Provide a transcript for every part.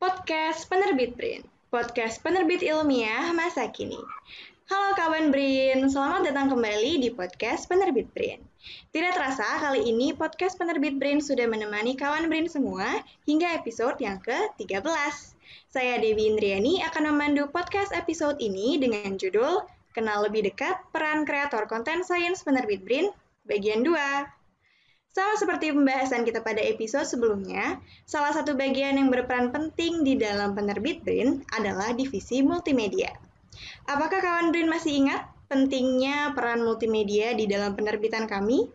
podcast Penerbit Brin, podcast penerbit ilmiah masa kini. Halo kawan Brin, selamat datang kembali di podcast Penerbit Brin. Tidak terasa, kali ini podcast Penerbit Brin sudah menemani kawan Brin semua hingga episode yang ke-13. Saya Dewi Indriani akan memandu podcast episode ini dengan judul Kenal Lebih Dekat Peran Kreator Konten Sains Penerbit Brin, bagian 2. Sama seperti pembahasan kita pada episode sebelumnya, salah satu bagian yang berperan penting di dalam penerbit BRIN adalah divisi multimedia. Apakah kawan BRIN masih ingat pentingnya peran multimedia di dalam penerbitan kami?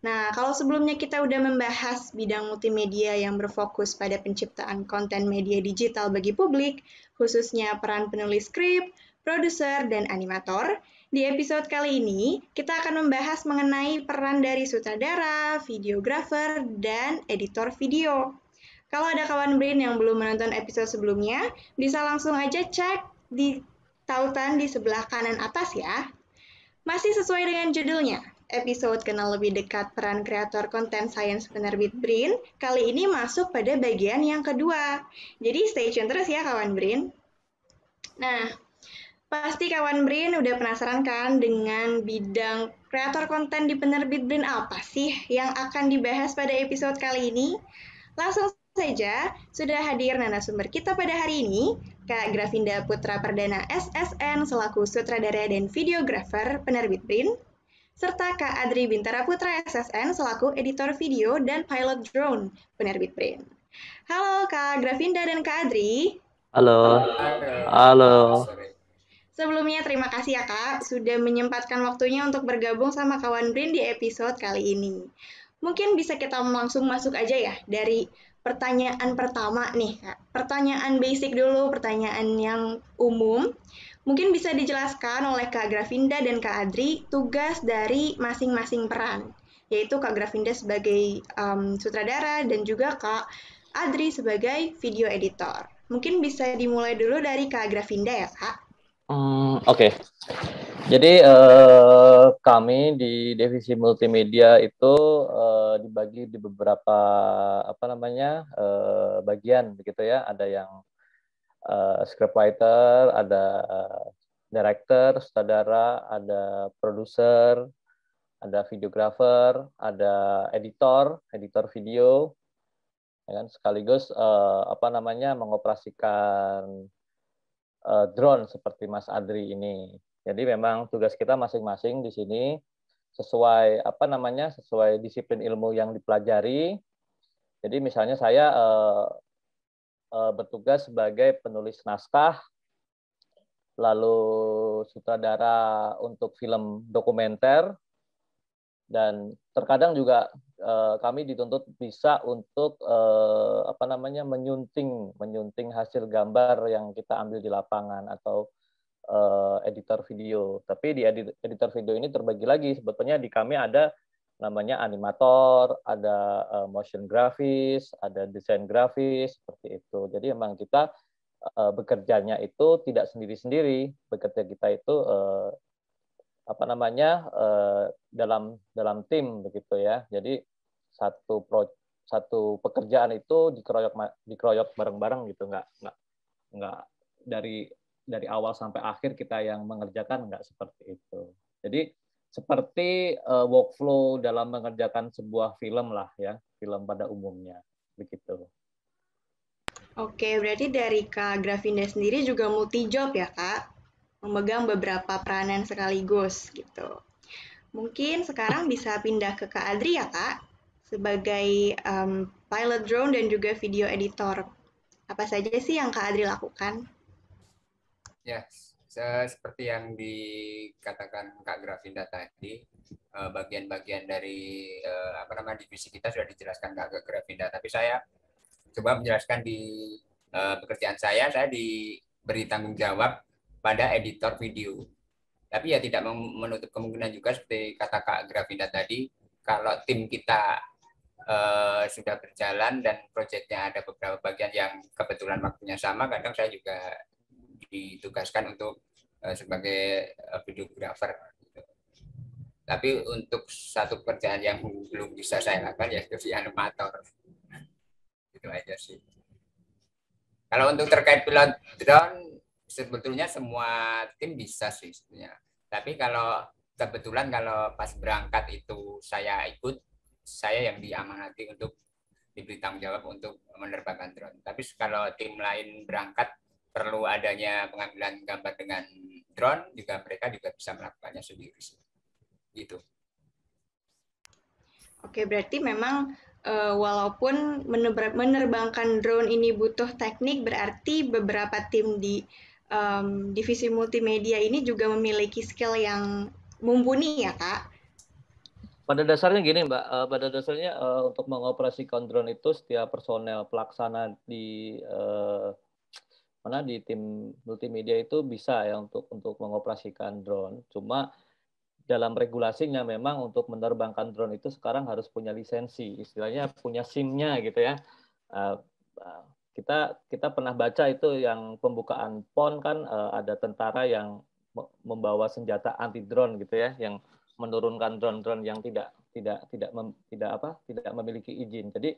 Nah, kalau sebelumnya kita udah membahas bidang multimedia yang berfokus pada penciptaan konten media digital bagi publik, khususnya peran penulis skrip, produser, dan animator, di episode kali ini, kita akan membahas mengenai peran dari sutradara, videografer, dan editor video. Kalau ada kawan Brain yang belum menonton episode sebelumnya, bisa langsung aja cek di tautan di sebelah kanan atas ya. Masih sesuai dengan judulnya, episode kenal lebih dekat peran kreator konten sains penerbit Brin, kali ini masuk pada bagian yang kedua. Jadi stay tune terus ya kawan Brin. Nah, Pasti kawan Brin udah penasaran kan dengan bidang kreator konten di penerbit Brin apa sih yang akan dibahas pada episode kali ini? Langsung saja, sudah hadir narasumber kita pada hari ini, Kak Gravinda Putra Perdana SSN selaku sutradara dan videografer penerbit Brin, serta Kak Adri Bintara Putra SSN selaku editor video dan pilot drone penerbit Brin. Halo Kak Gravinda dan Kak Adri. Halo. Halo. Halo. Sebelumnya terima kasih ya Kak sudah menyempatkan waktunya untuk bergabung sama kawan Brin di episode kali ini. Mungkin bisa kita langsung masuk aja ya dari pertanyaan pertama nih Kak. Pertanyaan basic dulu, pertanyaan yang umum. Mungkin bisa dijelaskan oleh Kak Gravinda dan Kak Adri tugas dari masing-masing peran, yaitu Kak Gravinda sebagai um, sutradara dan juga Kak Adri sebagai video editor. Mungkin bisa dimulai dulu dari Kak Gravinda ya Kak. Hmm, Oke, okay. jadi uh, kami di divisi multimedia itu uh, dibagi di beberapa apa namanya uh, bagian begitu ya. Ada yang uh, scriptwriter, ada uh, director, sutradara, ada produser, ada videographer, ada editor, editor video, ya kan sekaligus uh, apa namanya mengoperasikan uh, drone seperti Mas Adri ini. Jadi memang tugas kita masing-masing di sini sesuai apa namanya sesuai disiplin ilmu yang dipelajari. Jadi misalnya saya uh, uh, bertugas sebagai penulis naskah, lalu sutradara untuk film dokumenter, dan terkadang juga uh, kami dituntut bisa untuk uh, apa namanya menyunting menyunting hasil gambar yang kita ambil di lapangan atau uh, editor video. Tapi di editor video ini terbagi lagi sebetulnya di kami ada namanya animator, ada uh, motion grafis, ada desain grafis seperti itu. Jadi memang kita uh, bekerjanya itu tidak sendiri-sendiri, bekerja kita itu uh, apa namanya uh, dalam dalam tim begitu ya. Jadi satu pro, satu pekerjaan itu dikeroyok dikeroyok bareng-bareng gitu nggak nggak nggak dari dari awal sampai akhir kita yang mengerjakan nggak seperti itu. Jadi seperti uh, workflow dalam mengerjakan sebuah film lah ya, film pada umumnya begitu. Oke, berarti dari Kak Gravinda sendiri juga multi job ya Kak? Memegang beberapa peranan sekaligus gitu. Mungkin sekarang bisa pindah ke Kak Adri ya Kak, sebagai um, pilot drone dan juga video editor. Apa saja sih yang Kak Adri lakukan? Ya, seperti yang dikatakan Kak Gravinda tadi, eh, bagian-bagian dari eh, apa namanya divisi kita sudah dijelaskan Kak Gravinda. Tapi saya coba menjelaskan di eh, pekerjaan saya, saya diberi tanggung jawab pada editor video. Tapi ya tidak menutup kemungkinan juga seperti kata Kak Gravinda tadi, kalau tim kita uh, sudah berjalan dan proyeknya ada beberapa bagian yang kebetulan waktunya sama, kadang saya juga ditugaskan untuk uh, sebagai uh, videographer. Gitu. Tapi untuk satu pekerjaan yang belum bisa saya lakukan ya sebagai animator. Itu aja sih. Kalau untuk terkait pilot drone, sebetulnya semua tim bisa sih sebenarnya. Tapi kalau kebetulan kalau pas berangkat itu saya ikut, saya yang diamanati untuk diberi tanggung jawab untuk menerbangkan drone. Tapi kalau tim lain berangkat perlu adanya pengambilan gambar dengan drone, juga mereka juga bisa melakukannya sendiri. Gitu. Oke, berarti memang uh, walaupun menerbangkan drone ini butuh teknik, berarti beberapa tim di um, divisi multimedia ini juga memiliki skill yang mumpuni ya kak? Pada dasarnya gini mbak, uh, pada dasarnya uh, untuk mengoperasikan drone itu setiap personel pelaksana di uh, mana di tim multimedia itu bisa ya untuk untuk mengoperasikan drone. Cuma dalam regulasinya memang untuk menerbangkan drone itu sekarang harus punya lisensi, istilahnya punya SIM-nya gitu ya. Kita kita pernah baca itu yang pembukaan PON kan uh, ada tentara yang membawa senjata anti drone gitu ya, yang menurunkan drone-drone yang tidak tidak tidak mem, tidak apa tidak memiliki izin. Jadi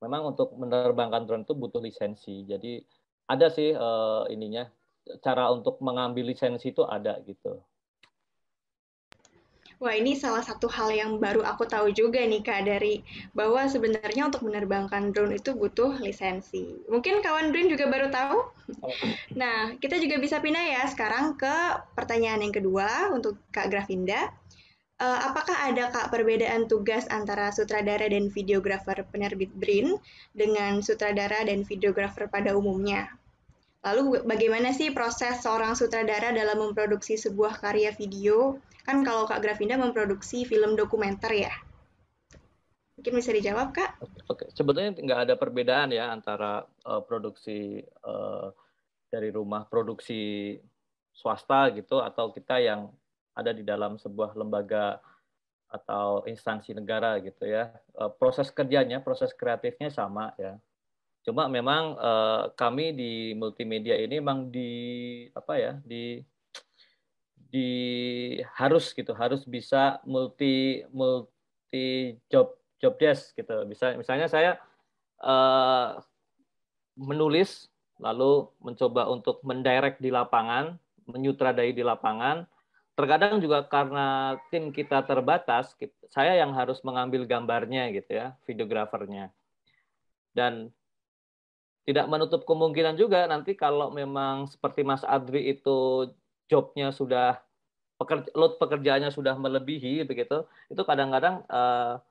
memang untuk menerbangkan drone itu butuh lisensi. Jadi ada sih uh, ininya cara untuk mengambil lisensi itu ada gitu. Wah, ini salah satu hal yang baru aku tahu juga nih Kak dari bahwa sebenarnya untuk menerbangkan drone itu butuh lisensi. Mungkin kawan Brin juga baru tahu? Nah, kita juga bisa pindah ya sekarang ke pertanyaan yang kedua untuk Kak Grafinda. Uh, apakah ada Kak perbedaan tugas antara sutradara dan videografer penerbit Brin dengan sutradara dan videografer pada umumnya? Lalu bagaimana sih proses seorang sutradara dalam memproduksi sebuah karya video Kan kalau Kak Grafinda memproduksi film dokumenter ya. Mungkin bisa dijawab, Kak? Oke, sebetulnya nggak ada perbedaan ya antara uh, produksi uh, dari rumah produksi swasta gitu atau kita yang ada di dalam sebuah lembaga atau instansi negara gitu ya. Uh, proses kerjanya, proses kreatifnya sama ya. Cuma memang uh, kami di multimedia ini memang di apa ya, di di harus gitu harus bisa multi multi job job desk gitu. Bisa misalnya saya uh, menulis lalu mencoba untuk mendirect di lapangan menyutradai di lapangan. Terkadang juga karena tim kita terbatas saya yang harus mengambil gambarnya gitu ya videografernya. Dan tidak menutup kemungkinan juga nanti kalau memang seperti Mas Adri itu jobnya sudah pekerja, load pekerjaannya sudah melebihi begitu, itu kadang-kadang uh,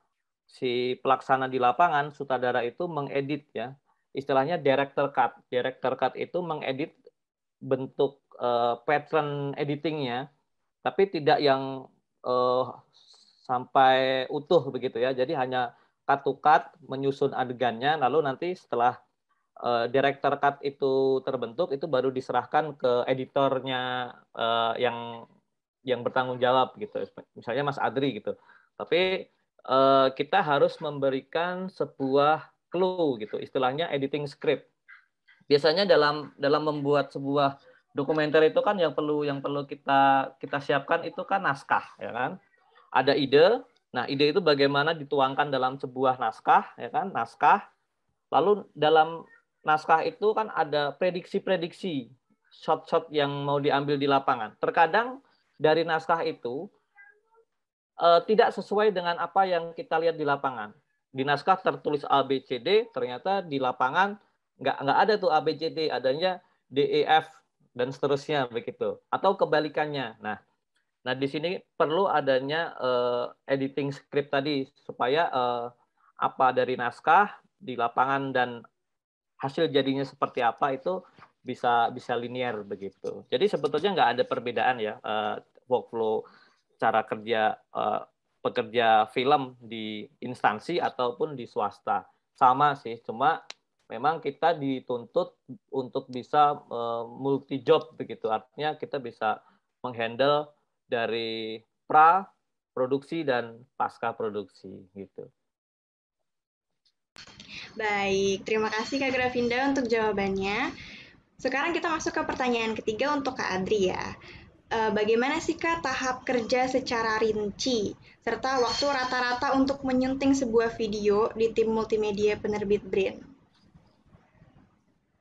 si pelaksana di lapangan sutradara itu mengedit ya, istilahnya director cut. Director cut itu mengedit bentuk uh, pattern editingnya, tapi tidak yang uh, sampai utuh begitu ya. Jadi hanya cut to cut, menyusun adegannya, lalu nanti setelah uh, director cut itu terbentuk itu baru diserahkan ke editornya uh, yang yang bertanggung jawab gitu. Misalnya Mas Adri gitu. Tapi uh, kita harus memberikan sebuah clue gitu istilahnya editing script. Biasanya dalam dalam membuat sebuah dokumenter itu kan yang perlu yang perlu kita kita siapkan itu kan naskah ya kan? Ada ide. Nah ide itu bagaimana dituangkan dalam sebuah naskah ya kan? Naskah. Lalu dalam naskah itu kan ada prediksi-prediksi shot-shot yang mau diambil di lapangan. Terkadang dari naskah itu uh, tidak sesuai dengan apa yang kita lihat di lapangan. Di naskah tertulis A, B, C, D, ternyata di lapangan nggak nggak ada tuh A, B, C, D, adanya D, E, F dan seterusnya begitu. Atau kebalikannya. Nah, nah di sini perlu adanya uh, editing script tadi supaya uh, apa dari naskah di lapangan dan hasil jadinya seperti apa itu bisa bisa linear begitu. Jadi sebetulnya nggak ada perbedaan ya uh, workflow cara kerja uh, pekerja film di instansi ataupun di swasta sama sih. Cuma memang kita dituntut untuk bisa uh, multi job begitu. Artinya kita bisa menghandle dari pra produksi dan pasca produksi gitu. Baik, terima kasih Kak Gravinda untuk jawabannya. Sekarang kita masuk ke pertanyaan ketiga untuk Kak Adri ya. E, bagaimana sih Kak tahap kerja secara rinci, serta waktu rata-rata untuk menyunting sebuah video di tim multimedia penerbit Brain?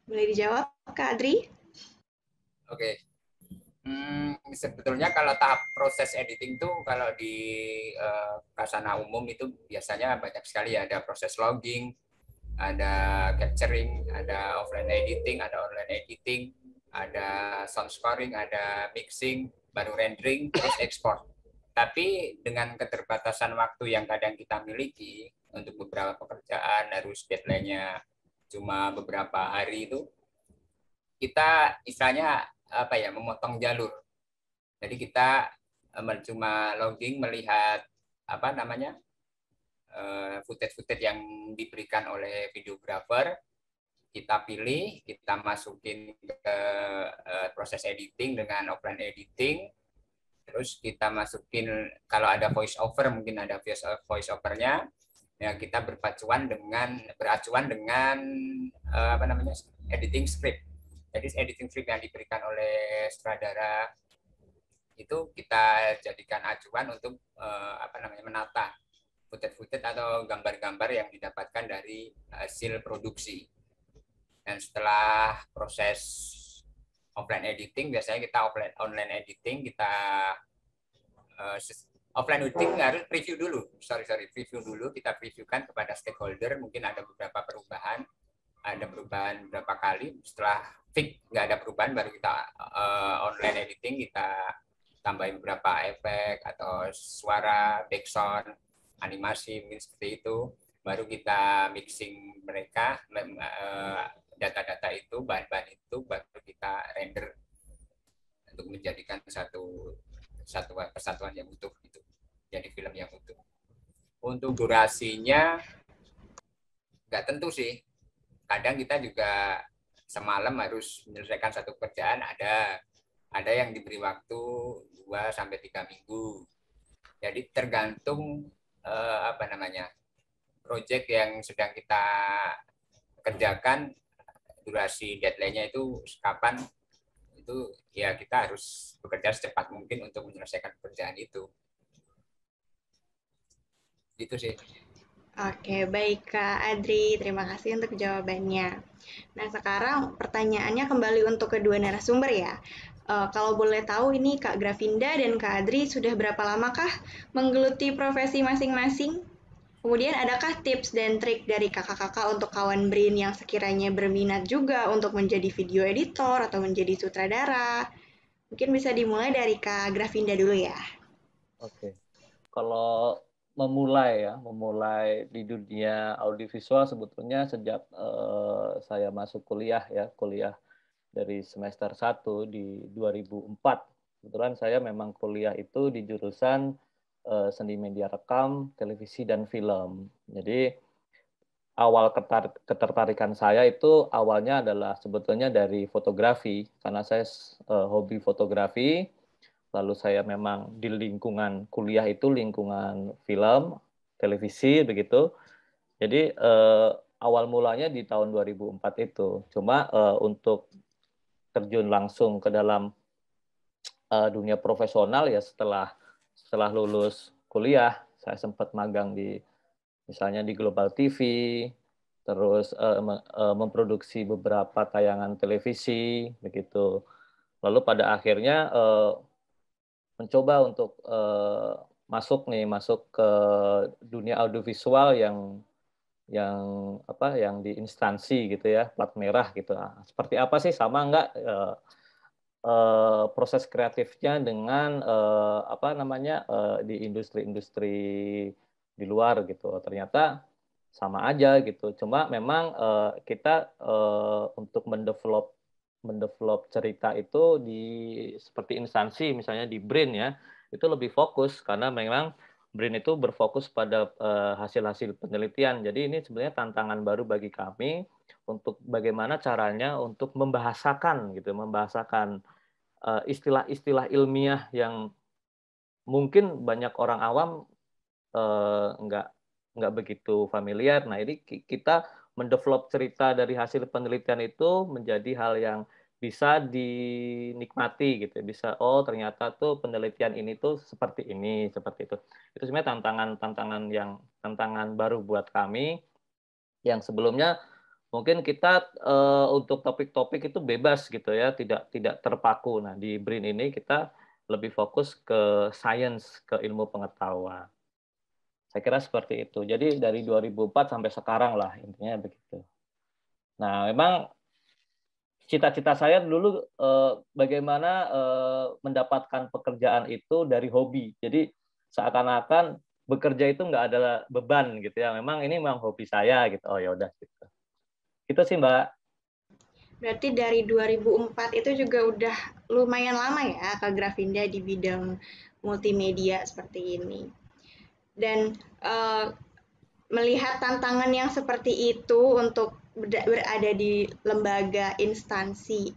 Boleh dijawab, Kak Adri? Oke. Hmm, sebetulnya kalau tahap proses editing tuh kalau di uh, kasana umum itu biasanya banyak sekali ya. ada proses logging, ada capturing, ada offline editing, ada online editing, ada sound scoring, ada mixing, baru rendering, terus export. Tapi dengan keterbatasan waktu yang kadang kita miliki untuk beberapa pekerjaan harus deadline-nya cuma beberapa hari itu, kita istilahnya apa ya memotong jalur. Jadi kita eh, cuma logging melihat apa namanya footage-footage yang diberikan oleh videographer, kita pilih, kita masukin ke uh, proses editing dengan offline editing, terus kita masukin kalau ada voice over mungkin ada voice voice overnya, ya kita berpacuan dengan beracuan dengan uh, apa namanya editing script. Jadi editing script yang diberikan oleh sutradara itu kita jadikan acuan untuk apa namanya menata footage-footage atau gambar-gambar yang didapatkan dari hasil produksi. Dan setelah proses offline editing, biasanya kita offline online editing, kita uh, offline editing harus preview dulu. Sorry, sorry, preview dulu. Kita previewkan kepada stakeholder. Mungkin ada beberapa perubahan. Ada perubahan berapa kali. Setelah fix nggak ada perubahan, baru kita uh, online editing, kita tambahin beberapa efek atau suara, background, animasi, seperti itu. Baru kita mixing mereka, uh, data-data itu, bahan-bahan itu baru kita render untuk menjadikan satu satu persatuan yang utuh itu jadi film yang utuh. Untuk durasinya nggak tentu sih. Kadang kita juga semalam harus menyelesaikan satu pekerjaan ada ada yang diberi waktu 2 sampai tiga minggu. Jadi tergantung eh, apa namanya? proyek yang sedang kita kerjakan durasi deadline-nya itu kapan itu ya kita harus bekerja secepat mungkin untuk menyelesaikan pekerjaan itu. Itu sih. Oke, baik Kak Adri. Terima kasih untuk jawabannya. Nah, sekarang pertanyaannya kembali untuk kedua narasumber ya. Uh, kalau boleh tahu ini Kak Gravinda dan Kak Adri sudah berapa lamakah menggeluti profesi masing-masing? Kemudian adakah tips dan trik dari kakak-kakak untuk kawan Brin yang sekiranya berminat juga untuk menjadi video editor atau menjadi sutradara? Mungkin bisa dimulai dari Kak Gravinda dulu ya. Oke. Kalau memulai ya, memulai di dunia audiovisual sebetulnya sejak uh, saya masuk kuliah ya, kuliah dari semester 1 di 2004. Kebetulan saya memang kuliah itu di jurusan uh, seni media rekam, televisi dan film. Jadi awal ketar ketertarikan saya itu awalnya adalah sebetulnya dari fotografi karena saya uh, hobi fotografi. Lalu saya memang di lingkungan kuliah itu lingkungan film, televisi begitu. Jadi uh, awal mulanya di tahun 2004 itu. Cuma uh, untuk terjun langsung ke dalam uh, dunia profesional ya setelah setelah lulus kuliah. Saya sempat magang di misalnya di Global TV terus uh, uh, memproduksi beberapa tayangan televisi begitu. Lalu pada akhirnya uh, mencoba untuk uh, masuk nih masuk ke dunia audiovisual yang yang apa yang di instansi gitu ya plat merah gitu. Nah, seperti apa sih? Sama enggak uh, uh, proses kreatifnya dengan uh, apa namanya di industri-industri di luar gitu. Ternyata sama aja gitu. Cuma memang kita untuk mendevelop mendevelop cerita itu di seperti instansi misalnya di BRIN ya itu lebih fokus. Karena memang BRIN itu berfokus pada hasil-hasil uh, penelitian jadi ini sebenarnya tantangan baru bagi kami untuk bagaimana caranya untuk membahasakan gitu membahasakan Eh, istilah-istilah ilmiah yang mungkin banyak orang awam uh, nggak nggak begitu familiar. Nah ini kita mendevelop cerita dari hasil penelitian itu menjadi hal yang bisa dinikmati gitu bisa oh ternyata tuh penelitian ini tuh seperti ini seperti itu itu sebenarnya tantangan tantangan yang tantangan baru buat kami yang sebelumnya mungkin kita uh, untuk topik-topik itu bebas gitu ya, tidak tidak terpaku. Nah, di BRIN ini kita lebih fokus ke sains, ke ilmu pengetahuan. Saya kira seperti itu. Jadi dari 2004 sampai sekarang lah intinya begitu. Nah, memang cita-cita saya dulu eh, bagaimana eh, mendapatkan pekerjaan itu dari hobi. Jadi seakan-akan bekerja itu nggak ada beban gitu ya. Memang ini memang hobi saya gitu. Oh ya udah gitu. Itu sih Mbak. Berarti dari 2004 itu juga udah lumayan lama ya Kak Grafinda di bidang multimedia seperti ini. Dan uh, melihat tantangan yang seperti itu untuk berada di lembaga instansi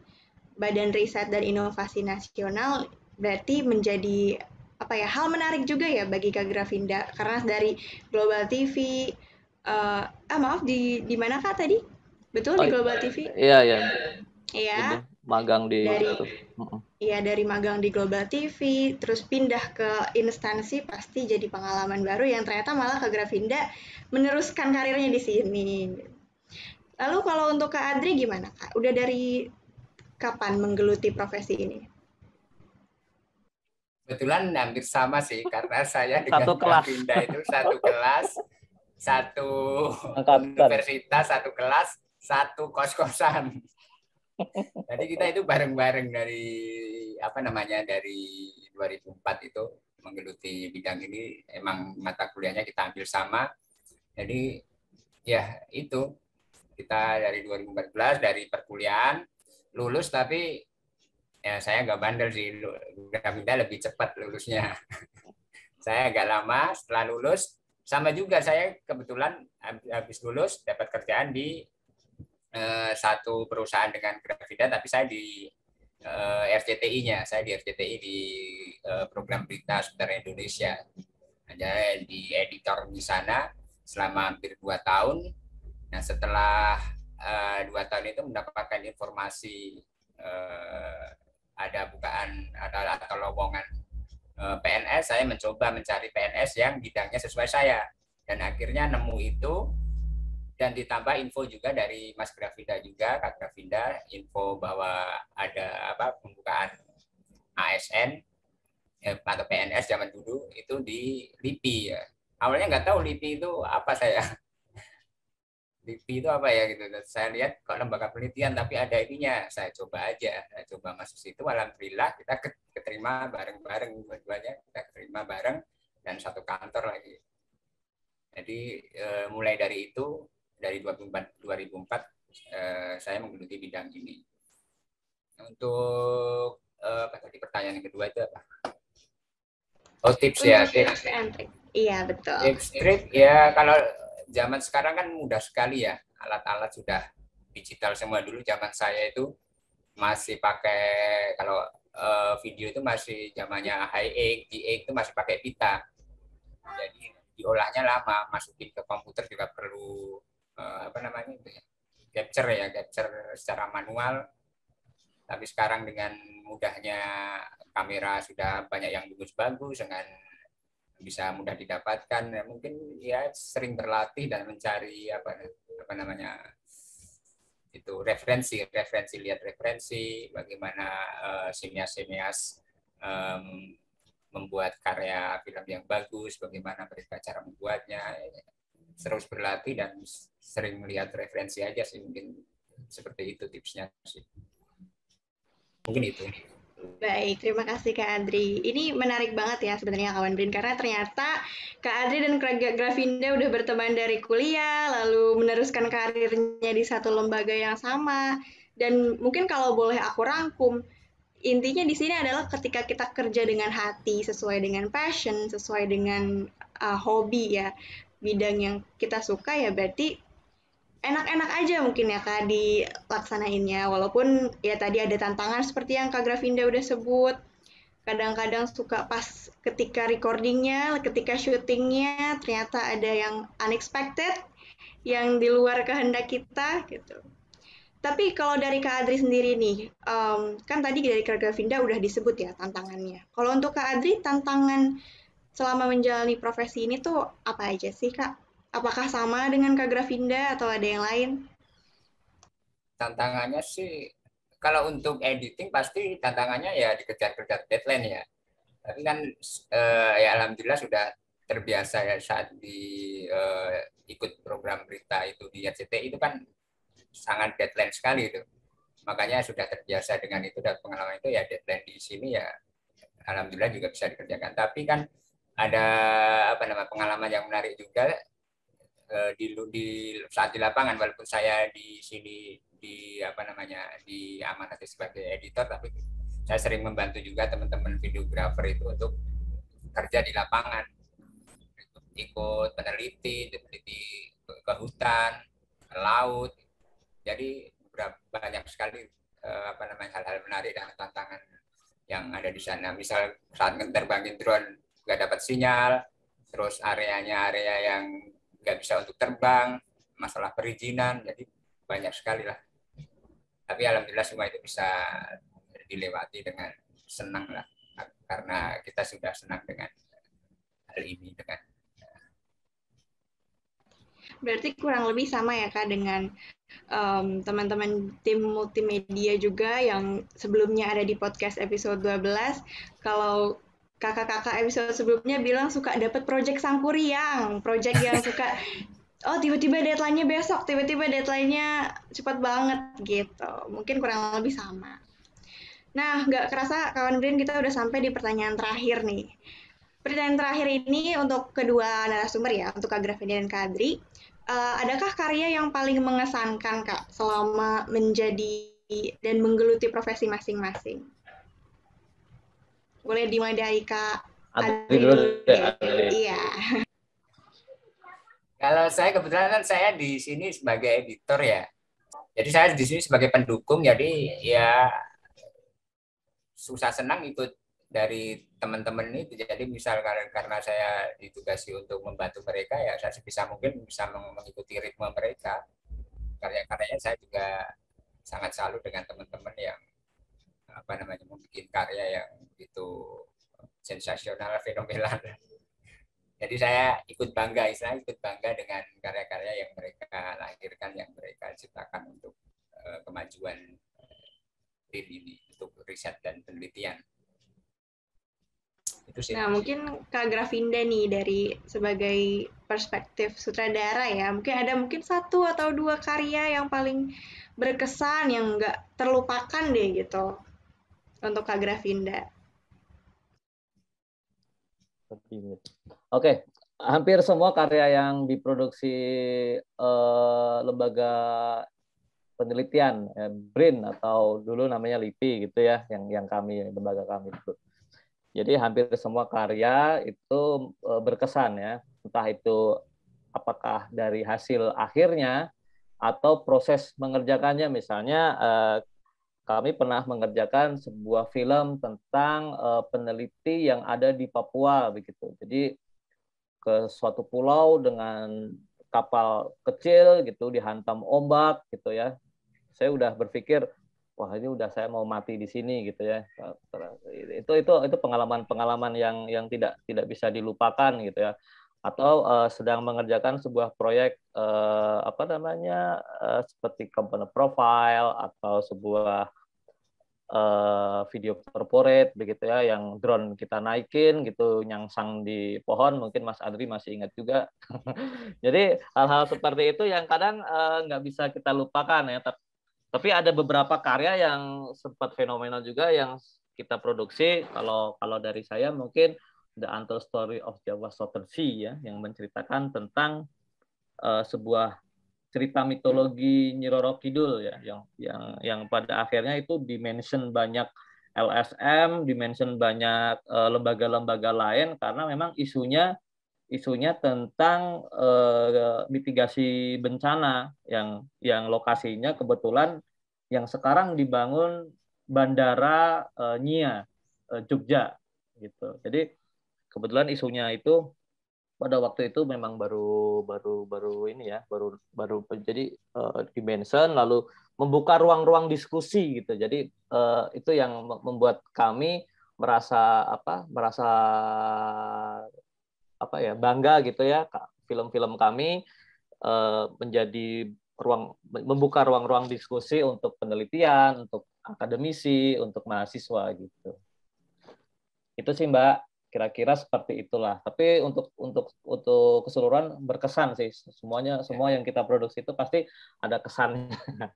Badan Riset dan Inovasi Nasional berarti menjadi apa ya hal menarik juga ya bagi Kak Grafinda karena dari Global TV uh, eh, ah maaf di di mana Kak tadi Betul oh, di Global TV? Iya, iya. Iya. Magang di dari Iya, dari magang di Global TV, terus pindah ke instansi pasti jadi pengalaman baru yang ternyata malah ke Grafinda meneruskan karirnya di sini. Lalu kalau untuk Kak Adri gimana Kak? Udah dari kapan menggeluti profesi ini? Kebetulan hampir sama sih, karena saya dengan satu kelas. Grafinda itu satu kelas, satu universitas, satu kelas, satu kos-kosan. Jadi kita itu bareng-bareng dari apa namanya dari 2004 itu menggeluti bidang ini emang mata kuliahnya kita ambil sama. Jadi ya itu kita dari 2014 dari perkuliahan lulus tapi ya saya agak bandel sih Grafinda lebih cepat lulusnya. saya agak lama setelah lulus sama juga saya kebetulan habis lulus dapat kerjaan di Eh, satu perusahaan dengan Grafida, tapi saya di eh, RCTI-nya. Saya di RCTI di uh, program berita seputar Indonesia. Ada di editor di sana selama hampir dua tahun. Nah setelah uh, dua tahun itu mendapatkan informasi uh, ada bukaan ada atau lowongan uh, PNS, saya mencoba mencari PNS yang bidangnya sesuai saya dan akhirnya nemu itu dan ditambah info juga dari Mas Grafida juga Kak Grafida info bahwa ada apa pembukaan ASN eh, atau PNS zaman dulu itu di LIPI ya. Awalnya nggak tahu LIPI itu apa saya. LIPI itu apa ya gitu. Saya lihat kok lembaga penelitian tapi ada ininya. Saya coba aja, saya coba masuk situ. Alhamdulillah kita keterima bareng-bareng dua-duanya kita keterima bareng dan satu kantor lagi. Jadi eh, mulai dari itu dari 2004, 2004 eh, saya menggeluti bidang ini. Untuk eh, apa tadi pertanyaan yang kedua itu apa? Oh tips ya tips. Iya betul. Tips trik ya kalau zaman sekarang kan mudah sekali ya. Alat-alat sudah digital semua. Dulu zaman saya itu masih pakai kalau uh, video itu masih zamannya high di egg itu masih pakai pita. Jadi diolahnya lama, masukin ke komputer juga perlu uh, apa namanya itu ya capture ya capture secara manual. Tapi sekarang dengan mudahnya kamera sudah banyak yang bagus-bagus dengan bisa mudah didapatkan. Ya mungkin ya sering berlatih dan mencari apa apa namanya itu referensi referensi lihat referensi bagaimana uh, sinias-sinias um, membuat karya film yang bagus bagaimana mereka cara membuatnya. Terus berlatih dan sering melihat referensi aja sih mungkin seperti itu tipsnya sih. Mungkin itu Baik, terima kasih Kak Adri. Ini menarik banget ya sebenarnya kawan Brin karena ternyata Kak Adri dan Kak Grafinda udah berteman dari kuliah, lalu meneruskan karirnya di satu lembaga yang sama. Dan mungkin kalau boleh aku rangkum, intinya di sini adalah ketika kita kerja dengan hati, sesuai dengan passion, sesuai dengan uh, hobi ya, bidang yang kita suka ya berarti enak-enak aja mungkin ya kak dilaksanainnya walaupun ya tadi ada tantangan seperti yang kak Grafinda udah sebut kadang-kadang suka pas ketika recordingnya ketika syutingnya ternyata ada yang unexpected yang di luar kehendak kita gitu tapi kalau dari Kak Adri sendiri nih, um, kan tadi dari Kak Grafinda udah disebut ya tantangannya. Kalau untuk Kak Adri, tantangan selama menjalani profesi ini tuh apa aja sih Kak? Apakah sama dengan Kak Grafinda atau ada yang lain? tantangannya sih kalau untuk editing pasti tantangannya ya dikejar-kejar deadline ya. Tapi kan eh, ya alhamdulillah sudah terbiasa ya saat di eh, ikut program berita itu di RCTI itu kan sangat deadline sekali itu. Makanya sudah terbiasa dengan itu dan pengalaman itu ya deadline di sini ya alhamdulillah juga bisa dikerjakan. Tapi kan ada apa nama pengalaman yang menarik juga di, di saat di lapangan walaupun saya di sini di apa namanya di amanati sebagai editor tapi saya sering membantu juga teman-teman videografer itu untuk kerja di lapangan. Ikut peneliti peneliti ke hutan ke laut. Jadi banyak sekali eh, apa namanya hal-hal menarik dan tantangan yang ada di sana. Misal saat terbangin drone nggak dapat sinyal terus areanya area yang nggak bisa untuk terbang masalah perizinan jadi banyak sekali lah. Tapi alhamdulillah semua itu bisa dilewati dengan senang lah. Karena kita sudah senang dengan hal ini dengan berarti kurang lebih sama ya kak dengan um, teman-teman tim multimedia juga yang sebelumnya ada di podcast episode 12 kalau kakak-kakak episode sebelumnya bilang suka dapat project sangkuriang project yang suka oh tiba-tiba deadline-nya besok, tiba-tiba deadline-nya cepat banget gitu. Mungkin kurang lebih sama. Nah, nggak kerasa kawan Brin kita udah sampai di pertanyaan terakhir nih. Pertanyaan terakhir ini untuk kedua narasumber ya, untuk Kak Graffiti dan Kak Adri. Uh, adakah karya yang paling mengesankan Kak selama menjadi dan menggeluti profesi masing-masing? Boleh dimulai dari Kak Adri dulu. Iya. Kalau saya kebetulan kan saya di sini sebagai editor ya. Jadi saya di sini sebagai pendukung, jadi ya susah senang ikut dari teman-teman itu. Jadi misal karena, karena saya ditugasi untuk membantu mereka, ya saya sebisa mungkin bisa mengikuti ritme mereka. Karya-karyanya saya juga sangat salut dengan teman-teman yang apa namanya membuat karya yang itu sensasional, fenomenal jadi saya ikut bangga, istilahnya ikut bangga dengan karya-karya yang mereka lahirkan, yang mereka ciptakan untuk uh, kemajuan tim ini, untuk riset dan penelitian. Itu sih. Nah, mungkin Kak Grafinda nih dari sebagai perspektif sutradara ya, mungkin ada mungkin satu atau dua karya yang paling berkesan yang nggak terlupakan deh gitu untuk Kak Grafinda. Oke, hampir semua karya yang diproduksi eh, lembaga penelitian eh, BRIN atau dulu namanya LIPI gitu ya, yang yang kami lembaga kami itu. Jadi hampir semua karya itu eh, berkesan ya, entah itu apakah dari hasil akhirnya atau proses mengerjakannya misalnya eh, kami pernah mengerjakan sebuah film tentang uh, peneliti yang ada di Papua begitu. Jadi ke suatu pulau dengan kapal kecil gitu dihantam ombak gitu ya. Saya udah berpikir wah ini udah saya mau mati di sini gitu ya. Itu itu itu pengalaman-pengalaman yang yang tidak tidak bisa dilupakan gitu ya. Atau uh, sedang mengerjakan sebuah proyek uh, apa namanya uh, seperti component profile atau sebuah uh, video corporate begitu ya yang drone kita naikin gitu nyangsang di pohon. Mungkin Mas Adri masih ingat juga. Jadi hal-hal seperti itu yang kadang nggak bisa kita lupakan ya. Tapi ada beberapa karya yang sempat fenomenal juga yang kita produksi. Kalau kalau dari saya mungkin The Untold Story of Java Southern Sea ya yang menceritakan tentang uh, sebuah cerita mitologi Nyiroro Kidul ya yang yang yang pada akhirnya itu dimention banyak LSM, dimension banyak eh, lembaga-lembaga uh, lain karena memang isunya isunya tentang uh, mitigasi bencana yang yang lokasinya kebetulan yang sekarang dibangun bandara uh, Nia uh, Jogja gitu. Jadi kebetulan isunya itu pada waktu itu memang baru baru baru ini ya baru baru jadi uh, dimension lalu membuka ruang-ruang diskusi gitu. Jadi uh, itu yang membuat kami merasa apa merasa apa ya bangga gitu ya film-film kami uh, menjadi ruang membuka ruang-ruang diskusi untuk penelitian, untuk akademisi, untuk mahasiswa gitu. Itu sih Mbak, kira-kira seperti itulah. Tapi untuk untuk untuk keseluruhan berkesan sih semuanya semua yang kita produksi itu pasti ada kesannya.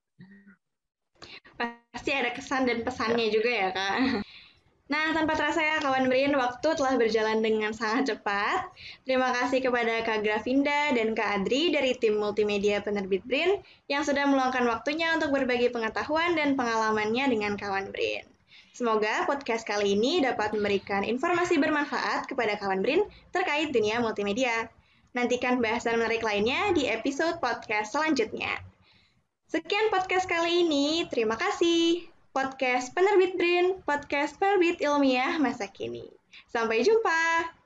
Pasti ada kesan dan pesannya ya. juga ya kak. Nah, tanpa terasa ya kawan Brin, waktu telah berjalan dengan sangat cepat. Terima kasih kepada Kak Gravinda dan Kak Adri dari tim multimedia penerbit Brin yang sudah meluangkan waktunya untuk berbagi pengetahuan dan pengalamannya dengan kawan Brin. Semoga podcast kali ini dapat memberikan informasi bermanfaat kepada kawan Brin terkait dunia multimedia. Nantikan bahasan menarik lainnya di episode podcast selanjutnya. Sekian podcast kali ini, terima kasih podcast Penerbit Brin, podcast penerbit ilmiah masa kini. Sampai jumpa!